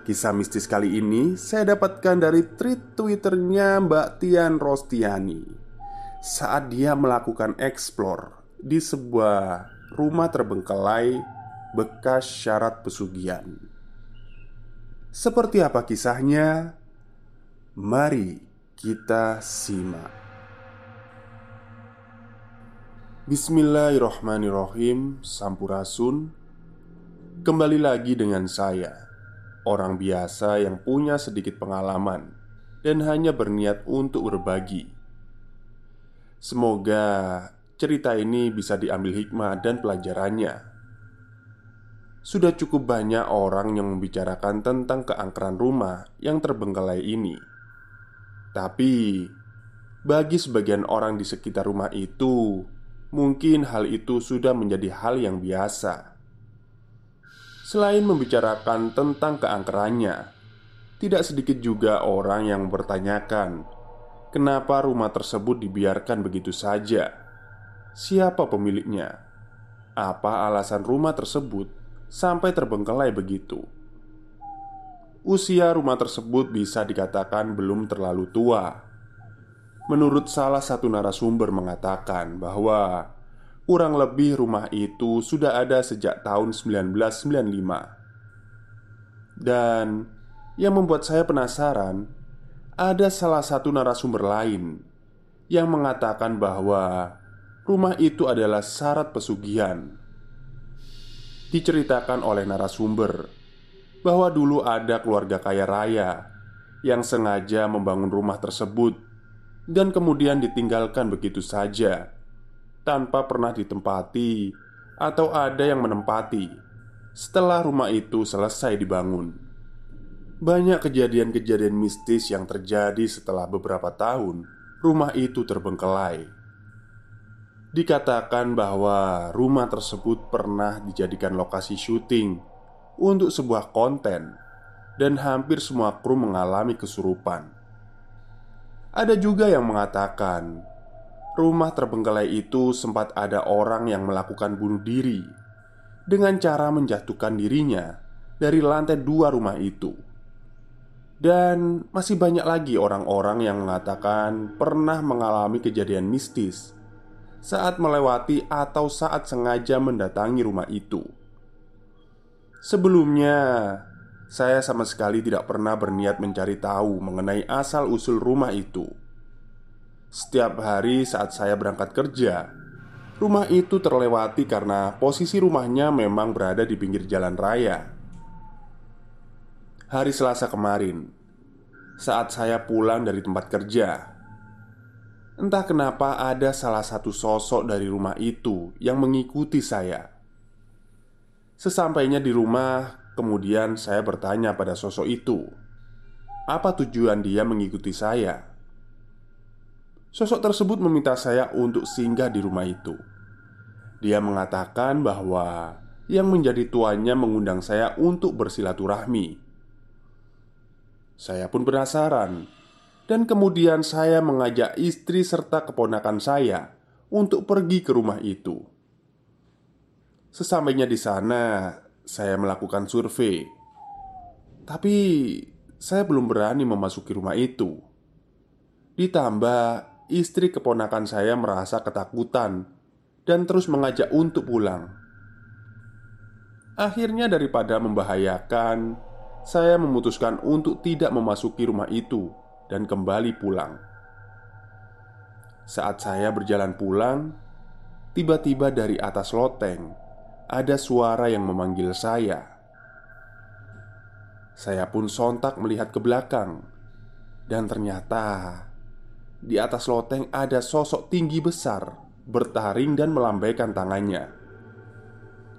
Kisah mistis kali ini saya dapatkan dari tweet twitternya Mbak Tian Rostiani. Saat dia melakukan explore di sebuah rumah terbengkelai bekas syarat pesugihan. Seperti apa kisahnya? Mari kita simak. Bismillahirrohmanirrohim Sampurasun. Kembali lagi dengan saya orang biasa yang punya sedikit pengalaman dan hanya berniat untuk berbagi. Semoga cerita ini bisa diambil hikmah dan pelajarannya. Sudah cukup banyak orang yang membicarakan tentang keangkeran rumah yang terbengkelai ini, tapi bagi sebagian orang di sekitar rumah itu, mungkin hal itu sudah menjadi hal yang biasa. Selain membicarakan tentang keangkerannya, tidak sedikit juga orang yang bertanyakan kenapa rumah tersebut dibiarkan begitu saja. Siapa pemiliknya? Apa alasan rumah tersebut sampai terbengkelai begitu? Usia rumah tersebut bisa dikatakan belum terlalu tua. Menurut salah satu narasumber mengatakan bahwa Kurang lebih rumah itu sudah ada sejak tahun 1995 Dan yang membuat saya penasaran Ada salah satu narasumber lain Yang mengatakan bahwa Rumah itu adalah syarat pesugihan. Diceritakan oleh narasumber Bahwa dulu ada keluarga kaya raya Yang sengaja membangun rumah tersebut Dan kemudian ditinggalkan begitu saja tanpa pernah ditempati atau ada yang menempati setelah rumah itu selesai dibangun. Banyak kejadian-kejadian mistis yang terjadi setelah beberapa tahun rumah itu terbengkelai. Dikatakan bahwa rumah tersebut pernah dijadikan lokasi syuting untuk sebuah konten dan hampir semua kru mengalami kesurupan. Ada juga yang mengatakan rumah terbengkelai itu sempat ada orang yang melakukan bunuh diri dengan cara menjatuhkan dirinya dari lantai dua rumah itu. Dan masih banyak lagi orang-orang yang mengatakan pernah mengalami kejadian mistis saat melewati atau saat sengaja mendatangi rumah itu. Sebelumnya, saya sama sekali tidak pernah berniat mencari tahu mengenai asal-usul rumah itu. Setiap hari saat saya berangkat kerja, rumah itu terlewati karena posisi rumahnya memang berada di pinggir jalan raya. Hari Selasa kemarin, saat saya pulang dari tempat kerja, entah kenapa ada salah satu sosok dari rumah itu yang mengikuti saya. Sesampainya di rumah, kemudian saya bertanya pada sosok itu, "Apa tujuan dia mengikuti saya?" Sosok tersebut meminta saya untuk singgah di rumah itu Dia mengatakan bahwa yang menjadi tuannya mengundang saya untuk bersilaturahmi. Saya pun penasaran, dan kemudian saya mengajak istri serta keponakan saya untuk pergi ke rumah itu. Sesampainya di sana, saya melakukan survei, tapi saya belum berani memasuki rumah itu. Ditambah, istri keponakan saya merasa ketakutan dan terus mengajak untuk pulang. Akhirnya, daripada membahayakan, saya memutuskan untuk tidak memasuki rumah itu dan kembali pulang. Saat saya berjalan pulang, tiba-tiba dari atas loteng ada suara yang memanggil saya. Saya pun sontak melihat ke belakang, dan ternyata di atas loteng ada sosok tinggi besar bertaring dan melambaikan tangannya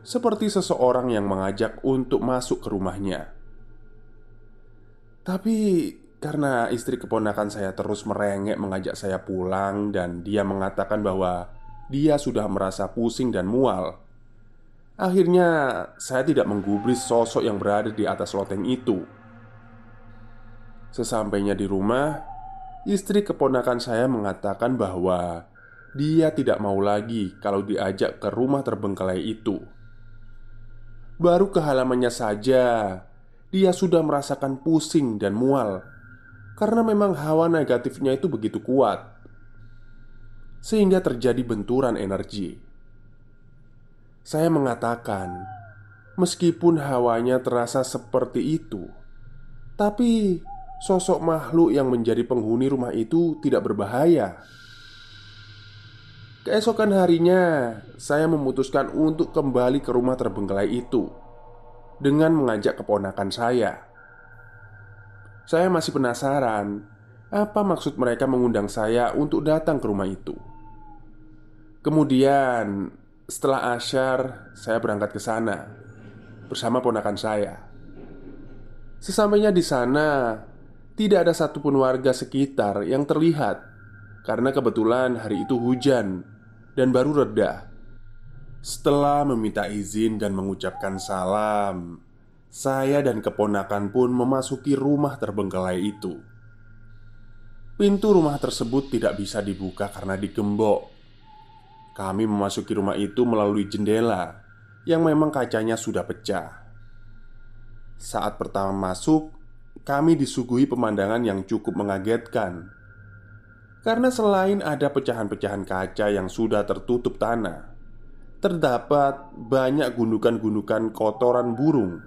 seperti seseorang yang mengajak untuk masuk ke rumahnya. Tapi karena istri keponakan saya terus merengek mengajak saya pulang dan dia mengatakan bahwa dia sudah merasa pusing dan mual. Akhirnya saya tidak menggubris sosok yang berada di atas loteng itu. Sesampainya di rumah, istri keponakan saya mengatakan bahwa dia tidak mau lagi kalau diajak ke rumah terbengkalai itu. Baru ke halamannya saja Dia sudah merasakan pusing dan mual Karena memang hawa negatifnya itu begitu kuat Sehingga terjadi benturan energi Saya mengatakan Meskipun hawanya terasa seperti itu Tapi sosok makhluk yang menjadi penghuni rumah itu tidak berbahaya Keesokan harinya, saya memutuskan untuk kembali ke rumah terbengkelai itu dengan mengajak keponakan saya. Saya masih penasaran apa maksud mereka mengundang saya untuk datang ke rumah itu. Kemudian, setelah asyar, saya berangkat ke sana bersama ponakan saya. Sesampainya di sana, tidak ada satupun warga sekitar yang terlihat karena kebetulan hari itu hujan dan baru reda. Setelah meminta izin dan mengucapkan salam, saya dan keponakan pun memasuki rumah terbengkelai itu. Pintu rumah tersebut tidak bisa dibuka karena digembok. Kami memasuki rumah itu melalui jendela yang memang kacanya sudah pecah. Saat pertama masuk, kami disuguhi pemandangan yang cukup mengagetkan karena selain ada pecahan-pecahan kaca yang sudah tertutup tanah, terdapat banyak gundukan-gundukan kotoran burung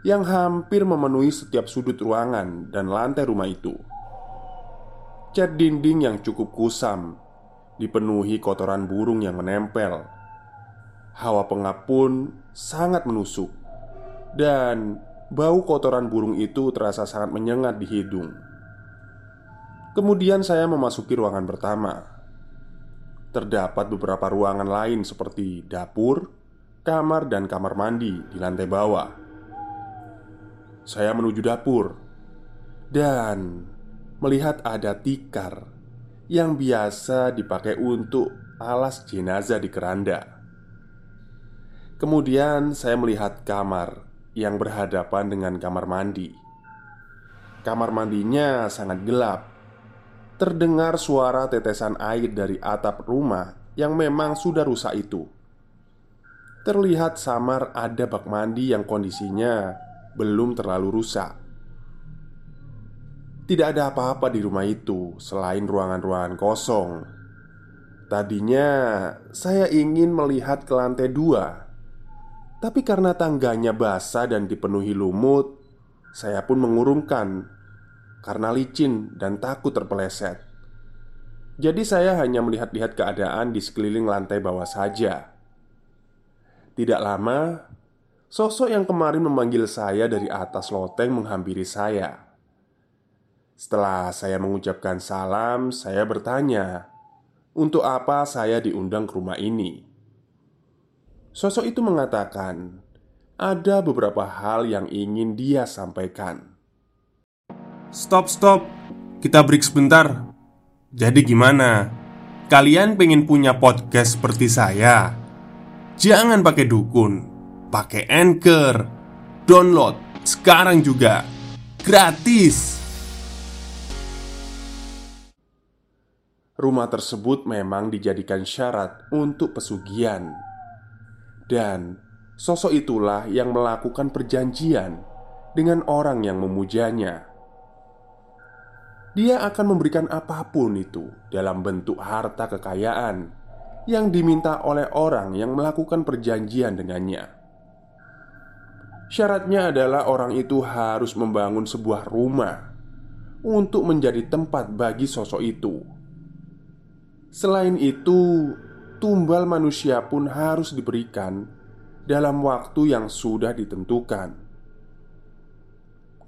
yang hampir memenuhi setiap sudut ruangan dan lantai rumah itu. Cat dinding yang cukup kusam dipenuhi kotoran burung yang menempel. Hawa pengap pun sangat menusuk, dan bau kotoran burung itu terasa sangat menyengat di hidung. Kemudian saya memasuki ruangan pertama. Terdapat beberapa ruangan lain seperti dapur, kamar, dan kamar mandi di lantai bawah. Saya menuju dapur dan melihat ada tikar yang biasa dipakai untuk alas jenazah di keranda. Kemudian saya melihat kamar yang berhadapan dengan kamar mandi. Kamar mandinya sangat gelap terdengar suara tetesan air dari atap rumah yang memang sudah rusak itu. Terlihat samar ada bak mandi yang kondisinya belum terlalu rusak. Tidak ada apa-apa di rumah itu selain ruangan-ruangan kosong. Tadinya saya ingin melihat ke lantai dua, tapi karena tangganya basah dan dipenuhi lumut, saya pun mengurungkan karena licin dan takut terpeleset. Jadi, saya hanya melihat-lihat keadaan di sekeliling lantai bawah saja. Tidak lama, sosok yang kemarin memanggil saya dari atas loteng menghampiri saya. Setelah saya mengucapkan salam, saya bertanya, "Untuk apa saya diundang ke rumah ini?" Sosok itu mengatakan, "Ada beberapa hal yang ingin dia sampaikan." Stop, stop. Kita break sebentar. Jadi gimana? Kalian pengen punya podcast seperti saya? Jangan pakai dukun, pakai Anchor. Download sekarang juga. Gratis. Rumah tersebut memang dijadikan syarat untuk pesugihan Dan sosok itulah yang melakukan perjanjian dengan orang yang memujanya. Dia akan memberikan apa pun itu dalam bentuk harta kekayaan Yang diminta oleh orang yang melakukan perjanjian dengannya. Syaratnya adalah orang itu harus membangun sebuah rumah Untuk menjadi tempat bagi sosok itu. Selain itu, tumbal manusia pun harus diberikan dalam waktu yang sudah ditentukan.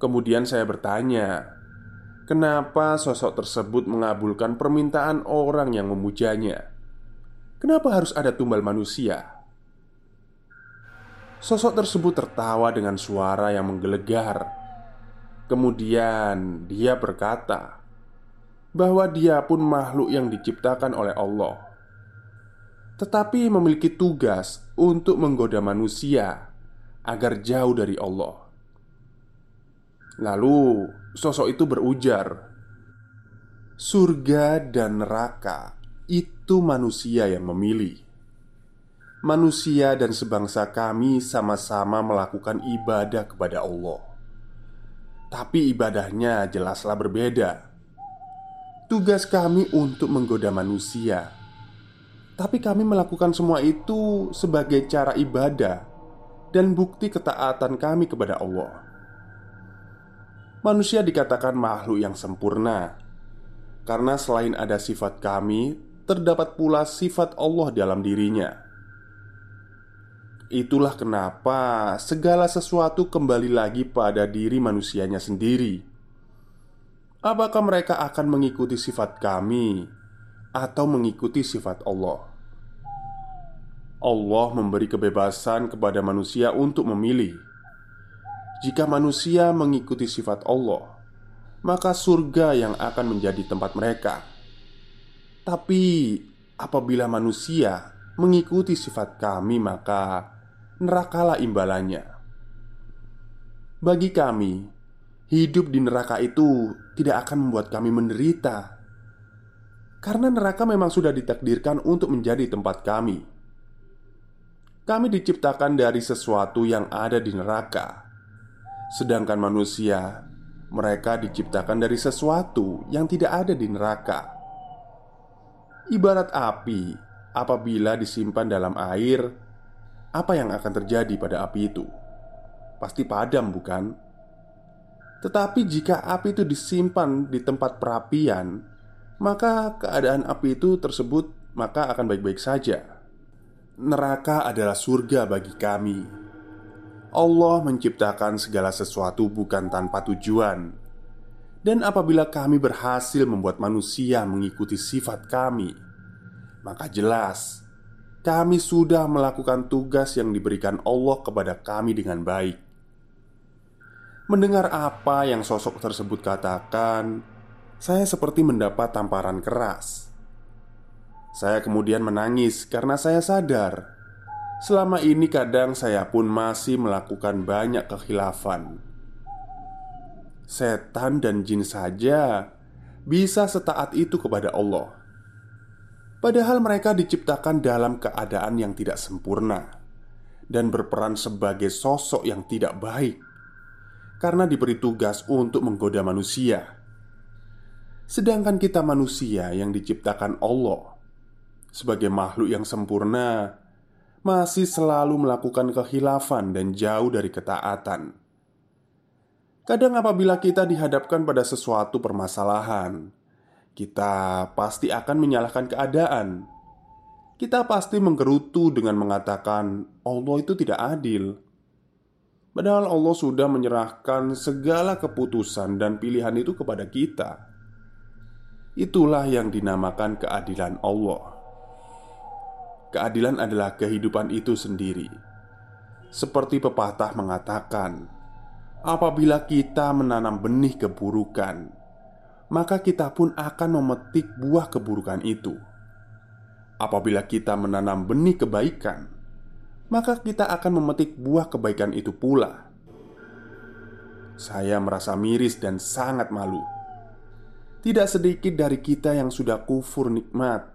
Kemudian saya bertanya, kenapa sosok tersebut mengabulkan permintaan orang yang memujanya? Kenapa harus ada tumbal manusia? Sosok tersebut tertawa dengan suara yang menggelegar. Kemudian dia berkata, bahwa dia pun makhluk yang diciptakan oleh Allah, tetapi memiliki tugas untuk menggoda manusia agar jauh dari Allah. Lalu, sosok itu berujar, "Surga dan neraka itu manusia yang memilih." Manusia dan sebangsa kami sama-sama melakukan ibadah kepada Allah, tapi ibadahnya jelaslah berbeda Tugas kami untuk menggoda manusia, tapi kami melakukan semua itu sebagai cara ibadah dan bukti ketaatan kami kepada Allah. Manusia dikatakan makhluk yang sempurna karena selain ada sifat kami, terdapat pula sifat Allah dalam dirinya. Itulah kenapa segala sesuatu kembali lagi pada diri manusianya sendiri Apakah mereka akan mengikuti sifat kami atau mengikuti sifat Allah? Allah memberi kebebasan kepada manusia untuk memilih. Jika manusia mengikuti sifat Allah, maka surga yang akan menjadi tempat mereka. Tapi apabila manusia mengikuti sifat kami, maka nerakalah imbalannya. Bagi kami, Hidup di neraka itu tidak akan membuat kami menderita Karena neraka memang sudah ditakdirkan untuk menjadi tempat kami Kami diciptakan dari sesuatu yang ada di neraka Sedangkan manusia Mereka diciptakan dari sesuatu yang tidak ada di neraka Ibarat api Apabila disimpan dalam air Apa yang akan terjadi pada api itu? Pasti padam bukan? Tetapi jika api itu disimpan di tempat perapian, maka keadaan api itu tersebut maka akan baik-baik saja. Neraka adalah surga bagi kami. Allah menciptakan segala sesuatu bukan tanpa tujuan. Dan apabila kami berhasil membuat manusia mengikuti sifat kami, maka jelas kami sudah melakukan tugas yang diberikan Allah kepada kami dengan baik. Mendengar apa yang sosok tersebut katakan, saya seperti mendapat tamparan keras. Saya kemudian menangis karena saya sadar selama ini kadang saya pun masih melakukan banyak kekhilafan. Setan dan jin saja bisa setaat itu kepada Allah. Padahal mereka diciptakan dalam keadaan yang tidak sempurna dan berperan sebagai sosok yang tidak baik karena diberi tugas untuk menggoda manusia. Sedangkan kita manusia yang diciptakan Allah sebagai makhluk yang sempurna masih selalu melakukan kehilafan dan jauh dari ketaatan. Kadang apabila kita dihadapkan pada sesuatu permasalahan, kita pasti akan menyalahkan keadaan. Kita pasti menggerutu dengan mengatakan Allah itu tidak adil Padahal Allah sudah menyerahkan segala keputusan dan pilihan itu kepada kita. Itulah yang dinamakan keadilan Allah. Keadilan adalah kehidupan itu sendiri. Seperti pepatah mengatakan, apabila kita menanam benih keburukan, maka kita pun akan memetik buah keburukan itu. Apabila kita menanam benih kebaikan, maka kita akan memetik buah kebaikan itu pula. Saya merasa miris dan sangat malu. Tidak sedikit dari kita yang sudah kufur nikmat.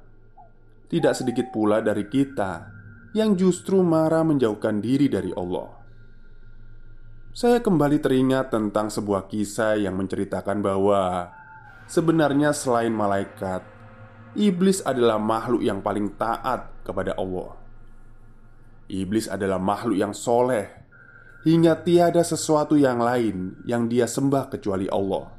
Tidak sedikit pula dari kita yang justru marah menjauhkan diri dari Allah. Saya kembali teringat tentang sebuah kisah yang menceritakan bahwa sebenarnya selain malaikat, iblis adalah makhluk yang paling taat kepada Allah. Iblis adalah makhluk yang soleh, hingga tiada sesuatu yang lain yang dia sembah kecuali Allah.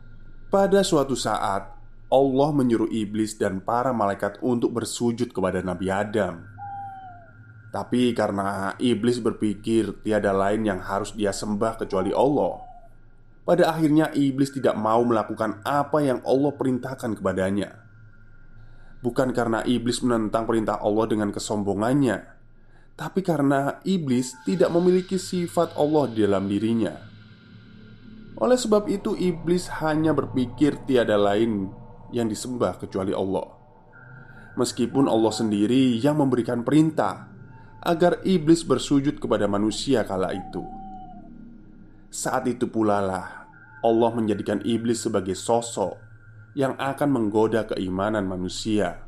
Pada suatu saat, Allah menyuruh iblis dan para malaikat untuk bersujud kepada Nabi Adam. Tapi karena iblis berpikir tiada lain yang harus dia sembah kecuali Allah, pada akhirnya iblis tidak mau melakukan apa yang Allah perintahkan kepadanya. Bukan karena iblis menentang perintah Allah dengan kesombongannya, tapi karena iblis tidak memiliki sifat Allah di dalam dirinya. Oleh sebab itu, iblis hanya berpikir tiada lain yang disembah kecuali Allah. Meskipun Allah sendiri yang memberikan perintah agar iblis bersujud kepada manusia kala itu. Saat itu pula lah Allah menjadikan iblis sebagai sosok yang akan menggoda keimanan manusia.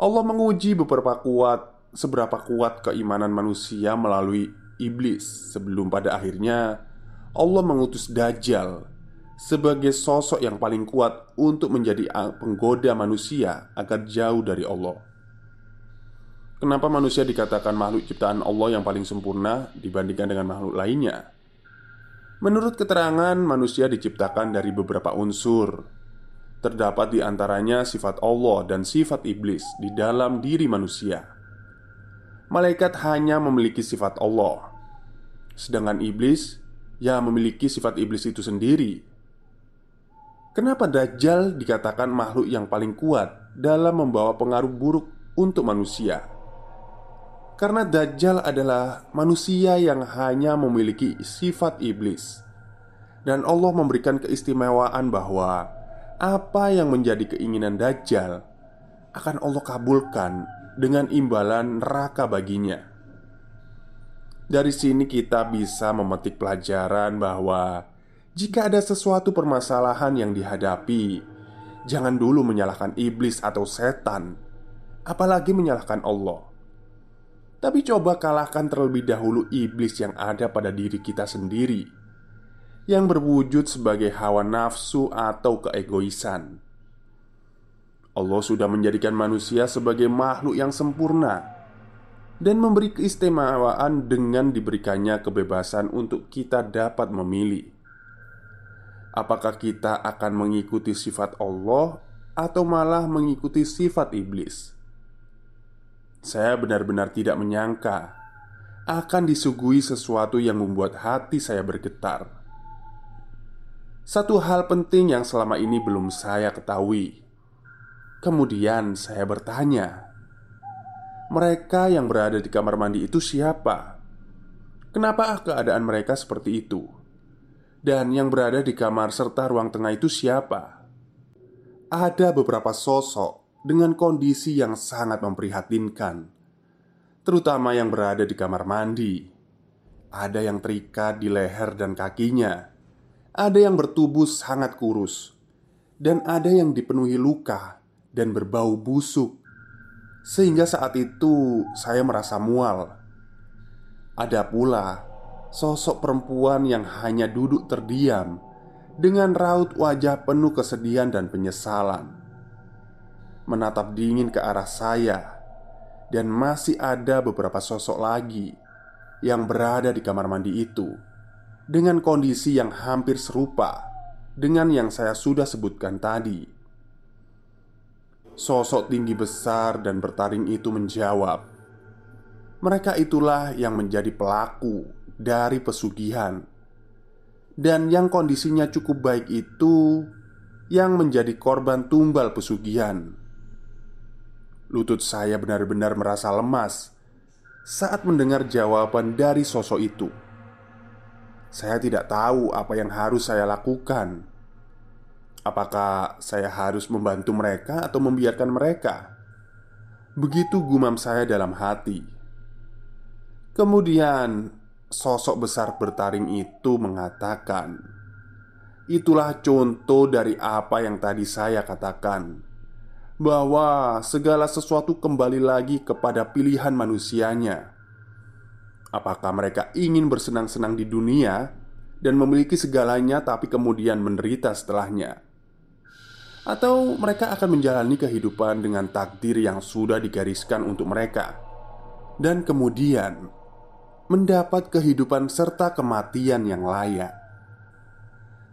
Allah menguji beberapa kuat seberapa kuat keimanan manusia melalui iblis sebelum pada akhirnya Allah mengutus Dajjal sebagai sosok yang paling kuat untuk menjadi penggoda manusia agar jauh dari Allah. Kenapa manusia dikatakan makhluk ciptaan Allah yang paling sempurna dibandingkan dengan makhluk lainnya? Menurut keterangan, manusia diciptakan dari beberapa unsur. Terdapat di antaranya sifat Allah dan sifat iblis di dalam diri manusia. Malaikat hanya memiliki sifat Allah, sedangkan iblis ya memiliki sifat iblis itu sendiri. Kenapa Dajjal dikatakan makhluk yang paling kuat dalam membawa pengaruh buruk untuk manusia? Karena Dajjal adalah manusia yang hanya memiliki sifat iblis Dan Allah memberikan keistimewaan bahwa Apa yang menjadi keinginan Dajjal Akan Allah kabulkan dengan imbalan neraka baginya Dari sini kita bisa memetik pelajaran bahwa Jika ada sesuatu permasalahan yang dihadapi Jangan dulu menyalahkan iblis atau setan Apalagi menyalahkan Allah. Tapi coba kalahkan terlebih dahulu iblis yang ada pada diri kita sendiri Yang berwujud sebagai hawa nafsu atau keegoisan. Allah sudah menjadikan manusia sebagai makhluk yang sempurna Dan memberi keistimewaan dengan diberikannya kebebasan untuk kita dapat memilih Apakah kita akan mengikuti sifat Allah Atau malah mengikuti sifat iblis? Saya benar-benar tidak menyangka akan disuguhi sesuatu yang membuat hati saya bergetar. Satu hal penting yang selama ini belum saya ketahui. Kemudian saya bertanya, "Mereka yang berada di kamar mandi itu siapa? Kenapa keadaan mereka seperti itu?" Dan yang berada di kamar serta ruang tengah itu siapa? Ada beberapa sosok dengan kondisi yang sangat memprihatinkan, terutama yang berada di kamar mandi. Ada yang terikat di leher dan kakinya, ada yang bertubuh sangat kurus, dan ada yang dipenuhi luka dan berbau busuk, sehingga saat itu saya merasa mual. Ada pula sosok perempuan yang hanya duduk terdiam dengan raut wajah penuh kesedihan dan penyesalan menatap dingin ke arah saya, dan masih ada beberapa sosok lagi yang berada di kamar mandi itu dengan kondisi yang hampir serupa dengan yang saya sudah sebutkan tadi. Sosok tinggi besar dan bertaring itu menjawab, "Mereka itulah yang menjadi pelaku dari pesugihan." Dan yang kondisinya cukup baik itu yang menjadi korban tumbal pesugihan. Lutut saya benar-benar merasa lemas saat mendengar jawaban dari sosok itu. Saya tidak tahu apa yang harus saya lakukan. Apakah saya harus membantu mereka atau membiarkan mereka? Begitu gumam saya dalam hati. Kemudian sosok besar bertaring itu mengatakan, "Itulah contoh dari apa yang tadi saya katakan, bahwa segala sesuatu kembali lagi kepada pilihan manusianya. Apakah mereka ingin bersenang-senang di dunia dan memiliki segalanya, tapi kemudian menderita setelahnya?" Atau mereka akan menjalani kehidupan dengan takdir yang sudah digariskan untuk mereka, dan kemudian mendapat kehidupan serta kematian yang layak.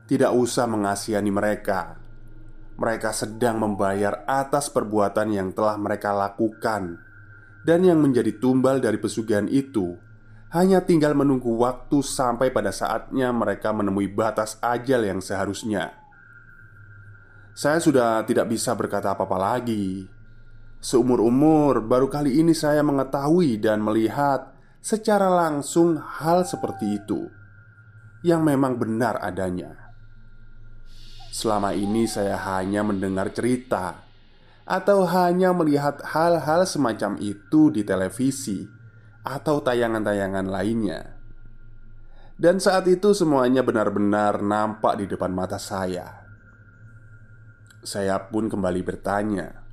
Tidak usah mengasihani mereka. Mereka sedang membayar atas perbuatan yang telah mereka lakukan, dan yang menjadi tumbal dari pesugihan itu hanya tinggal menunggu waktu sampai pada saatnya mereka menemui batas ajal yang seharusnya. Saya sudah tidak bisa berkata apa-apa lagi. Seumur-umur, baru kali ini saya mengetahui dan melihat secara langsung hal seperti itu yang memang benar adanya. Selama ini saya hanya mendengar cerita atau hanya melihat hal-hal semacam itu di televisi atau tayangan-tayangan lainnya. Dan saat itu semuanya benar-benar nampak di depan mata saya. Saya pun kembali bertanya,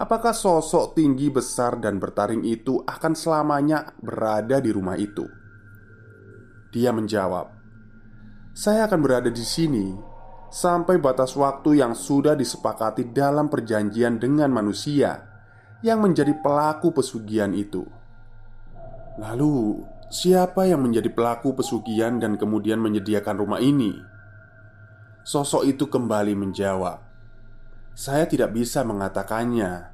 Apakah sosok tinggi besar dan bertaring itu akan selamanya berada di rumah itu? Dia menjawab, "Saya akan berada di sini sampai batas waktu yang sudah disepakati dalam perjanjian dengan manusia yang menjadi pelaku pesugihan itu." Lalu, siapa yang menjadi pelaku pesugihan dan kemudian menyediakan rumah ini? Sosok itu kembali menjawab, saya tidak bisa mengatakannya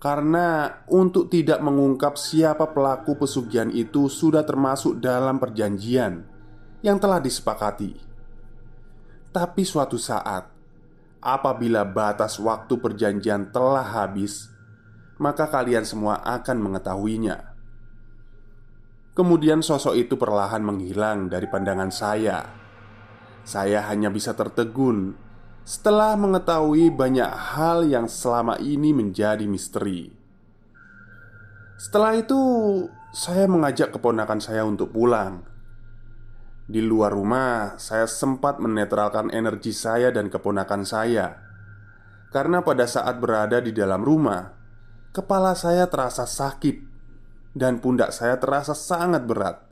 karena untuk tidak mengungkap siapa pelaku pesugihan itu sudah termasuk dalam perjanjian yang telah disepakati. Tapi suatu saat, apabila batas waktu perjanjian telah habis, maka kalian semua akan mengetahuinya. Kemudian sosok itu perlahan menghilang dari pandangan saya. Saya hanya bisa tertegun setelah mengetahui banyak hal yang selama ini menjadi misteri. Setelah itu, saya mengajak keponakan saya untuk pulang. Di luar rumah, saya sempat menetralkan energi saya dan keponakan saya karena pada saat berada di dalam rumah, kepala saya terasa sakit dan pundak saya terasa sangat berat.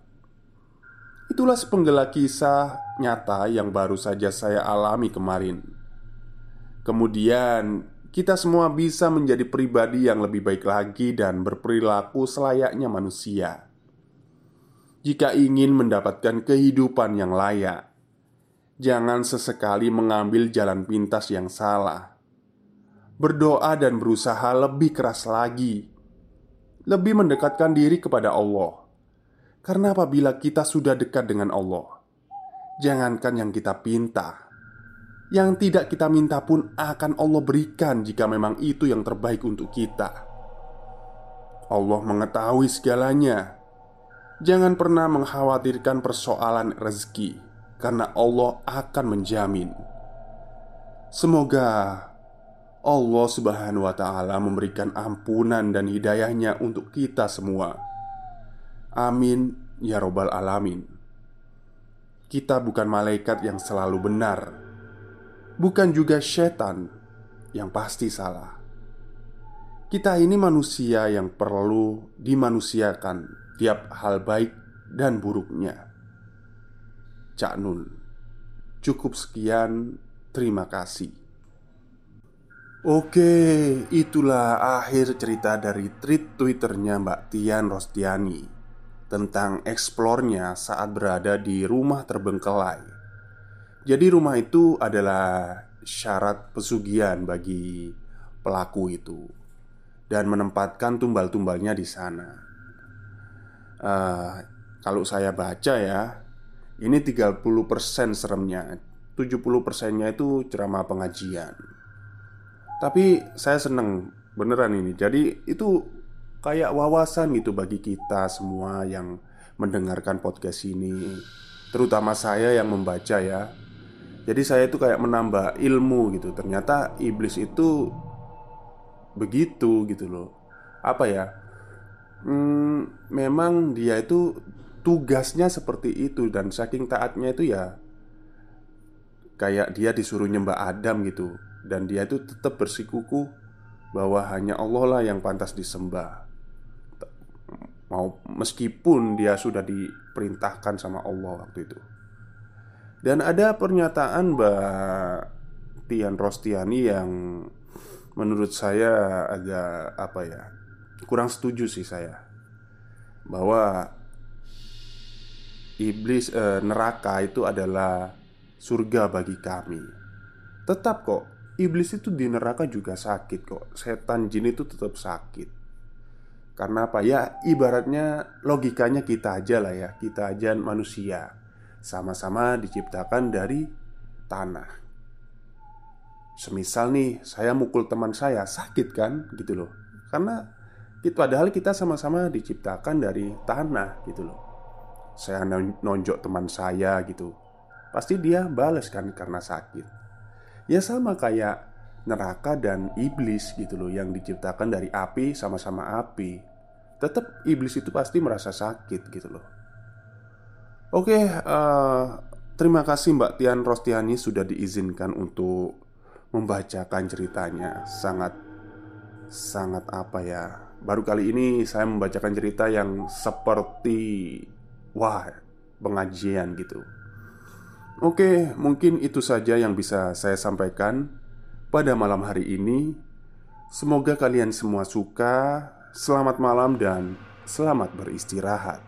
Itulah sepenggal kisah nyata yang baru saja saya alami kemarin. Kemudian, kita semua bisa menjadi pribadi yang lebih baik lagi dan berperilaku selayaknya manusia. Jika ingin mendapatkan kehidupan yang layak, jangan sesekali mengambil jalan pintas yang salah. Berdoa dan berusaha lebih keras lagi, lebih mendekatkan diri kepada Allah. Karena apabila kita sudah dekat dengan Allah, jangankan yang kita pinta, yang tidak kita minta pun akan Allah berikan jika memang itu yang terbaik untuk kita. Allah mengetahui segalanya. Jangan pernah mengkhawatirkan persoalan rezeki, karena Allah akan menjamin. Semoga Allah Subhanahu wa Ta'ala memberikan ampunan dan hidayahnya untuk kita semua. Amin ya Robbal 'Alamin. Kita bukan malaikat yang selalu benar bukan juga setan yang pasti salah. Kita ini manusia yang perlu dimanusiakan tiap hal baik dan buruknya. Cak Nun, cukup sekian. Terima kasih. Oke, itulah akhir cerita dari tweet Twitternya Mbak Tian Rostiani tentang eksplornya saat berada di rumah terbengkelai jadi rumah itu adalah syarat pesugihan bagi pelaku itu Dan menempatkan tumbal-tumbalnya di sana. Uh, Kalau saya baca ya Ini 30% seremnya 70 persennya itu ceramah pengajian. Tapi saya seneng beneran ini. Jadi itu kayak wawasan gitu bagi kita semua yang mendengarkan podcast ini Terutama saya yang membaca ya jadi saya itu kayak menambah ilmu gitu. Ternyata iblis itu Begitu gitu loh. Apa ya? Hmm, memang dia itu tugasnya seperti itu dan saking taatnya itu ya kayak dia disuruh nyembah Adam gitu. Dan dia itu tetap bersikuku bahwa hanya Allah lah yang pantas disembah. Mau meskipun dia sudah diperintahkan sama Allah waktu itu dan ada pernyataan Mbak Tian Rostiani yang menurut saya agak apa ya kurang setuju sih saya bahwa iblis eh, neraka itu adalah surga bagi kami. Tetap kok, iblis itu di neraka juga sakit kok. Setan jin itu tetap sakit. Karena apa ya? Ibaratnya logikanya kita aja lah ya, kita aja manusia. Sama-sama diciptakan dari tanah. Semisal nih, saya mukul teman saya, sakit kan? Gitu loh. Karena itu padahal kita sama-sama diciptakan dari tanah gitu loh. Saya nonjok teman saya gitu. Pasti dia balas kan karena sakit. Ya sama kayak neraka dan iblis gitu loh yang diciptakan dari api sama-sama api. Tetap iblis itu pasti merasa sakit gitu loh. Oke, uh, terima kasih Mbak Tian Rostiani sudah diizinkan untuk membacakan ceritanya. Sangat sangat apa ya? Baru kali ini saya membacakan cerita yang seperti wah, pengajian gitu. Oke, mungkin itu saja yang bisa saya sampaikan pada malam hari ini. Semoga kalian semua suka. Selamat malam dan selamat beristirahat.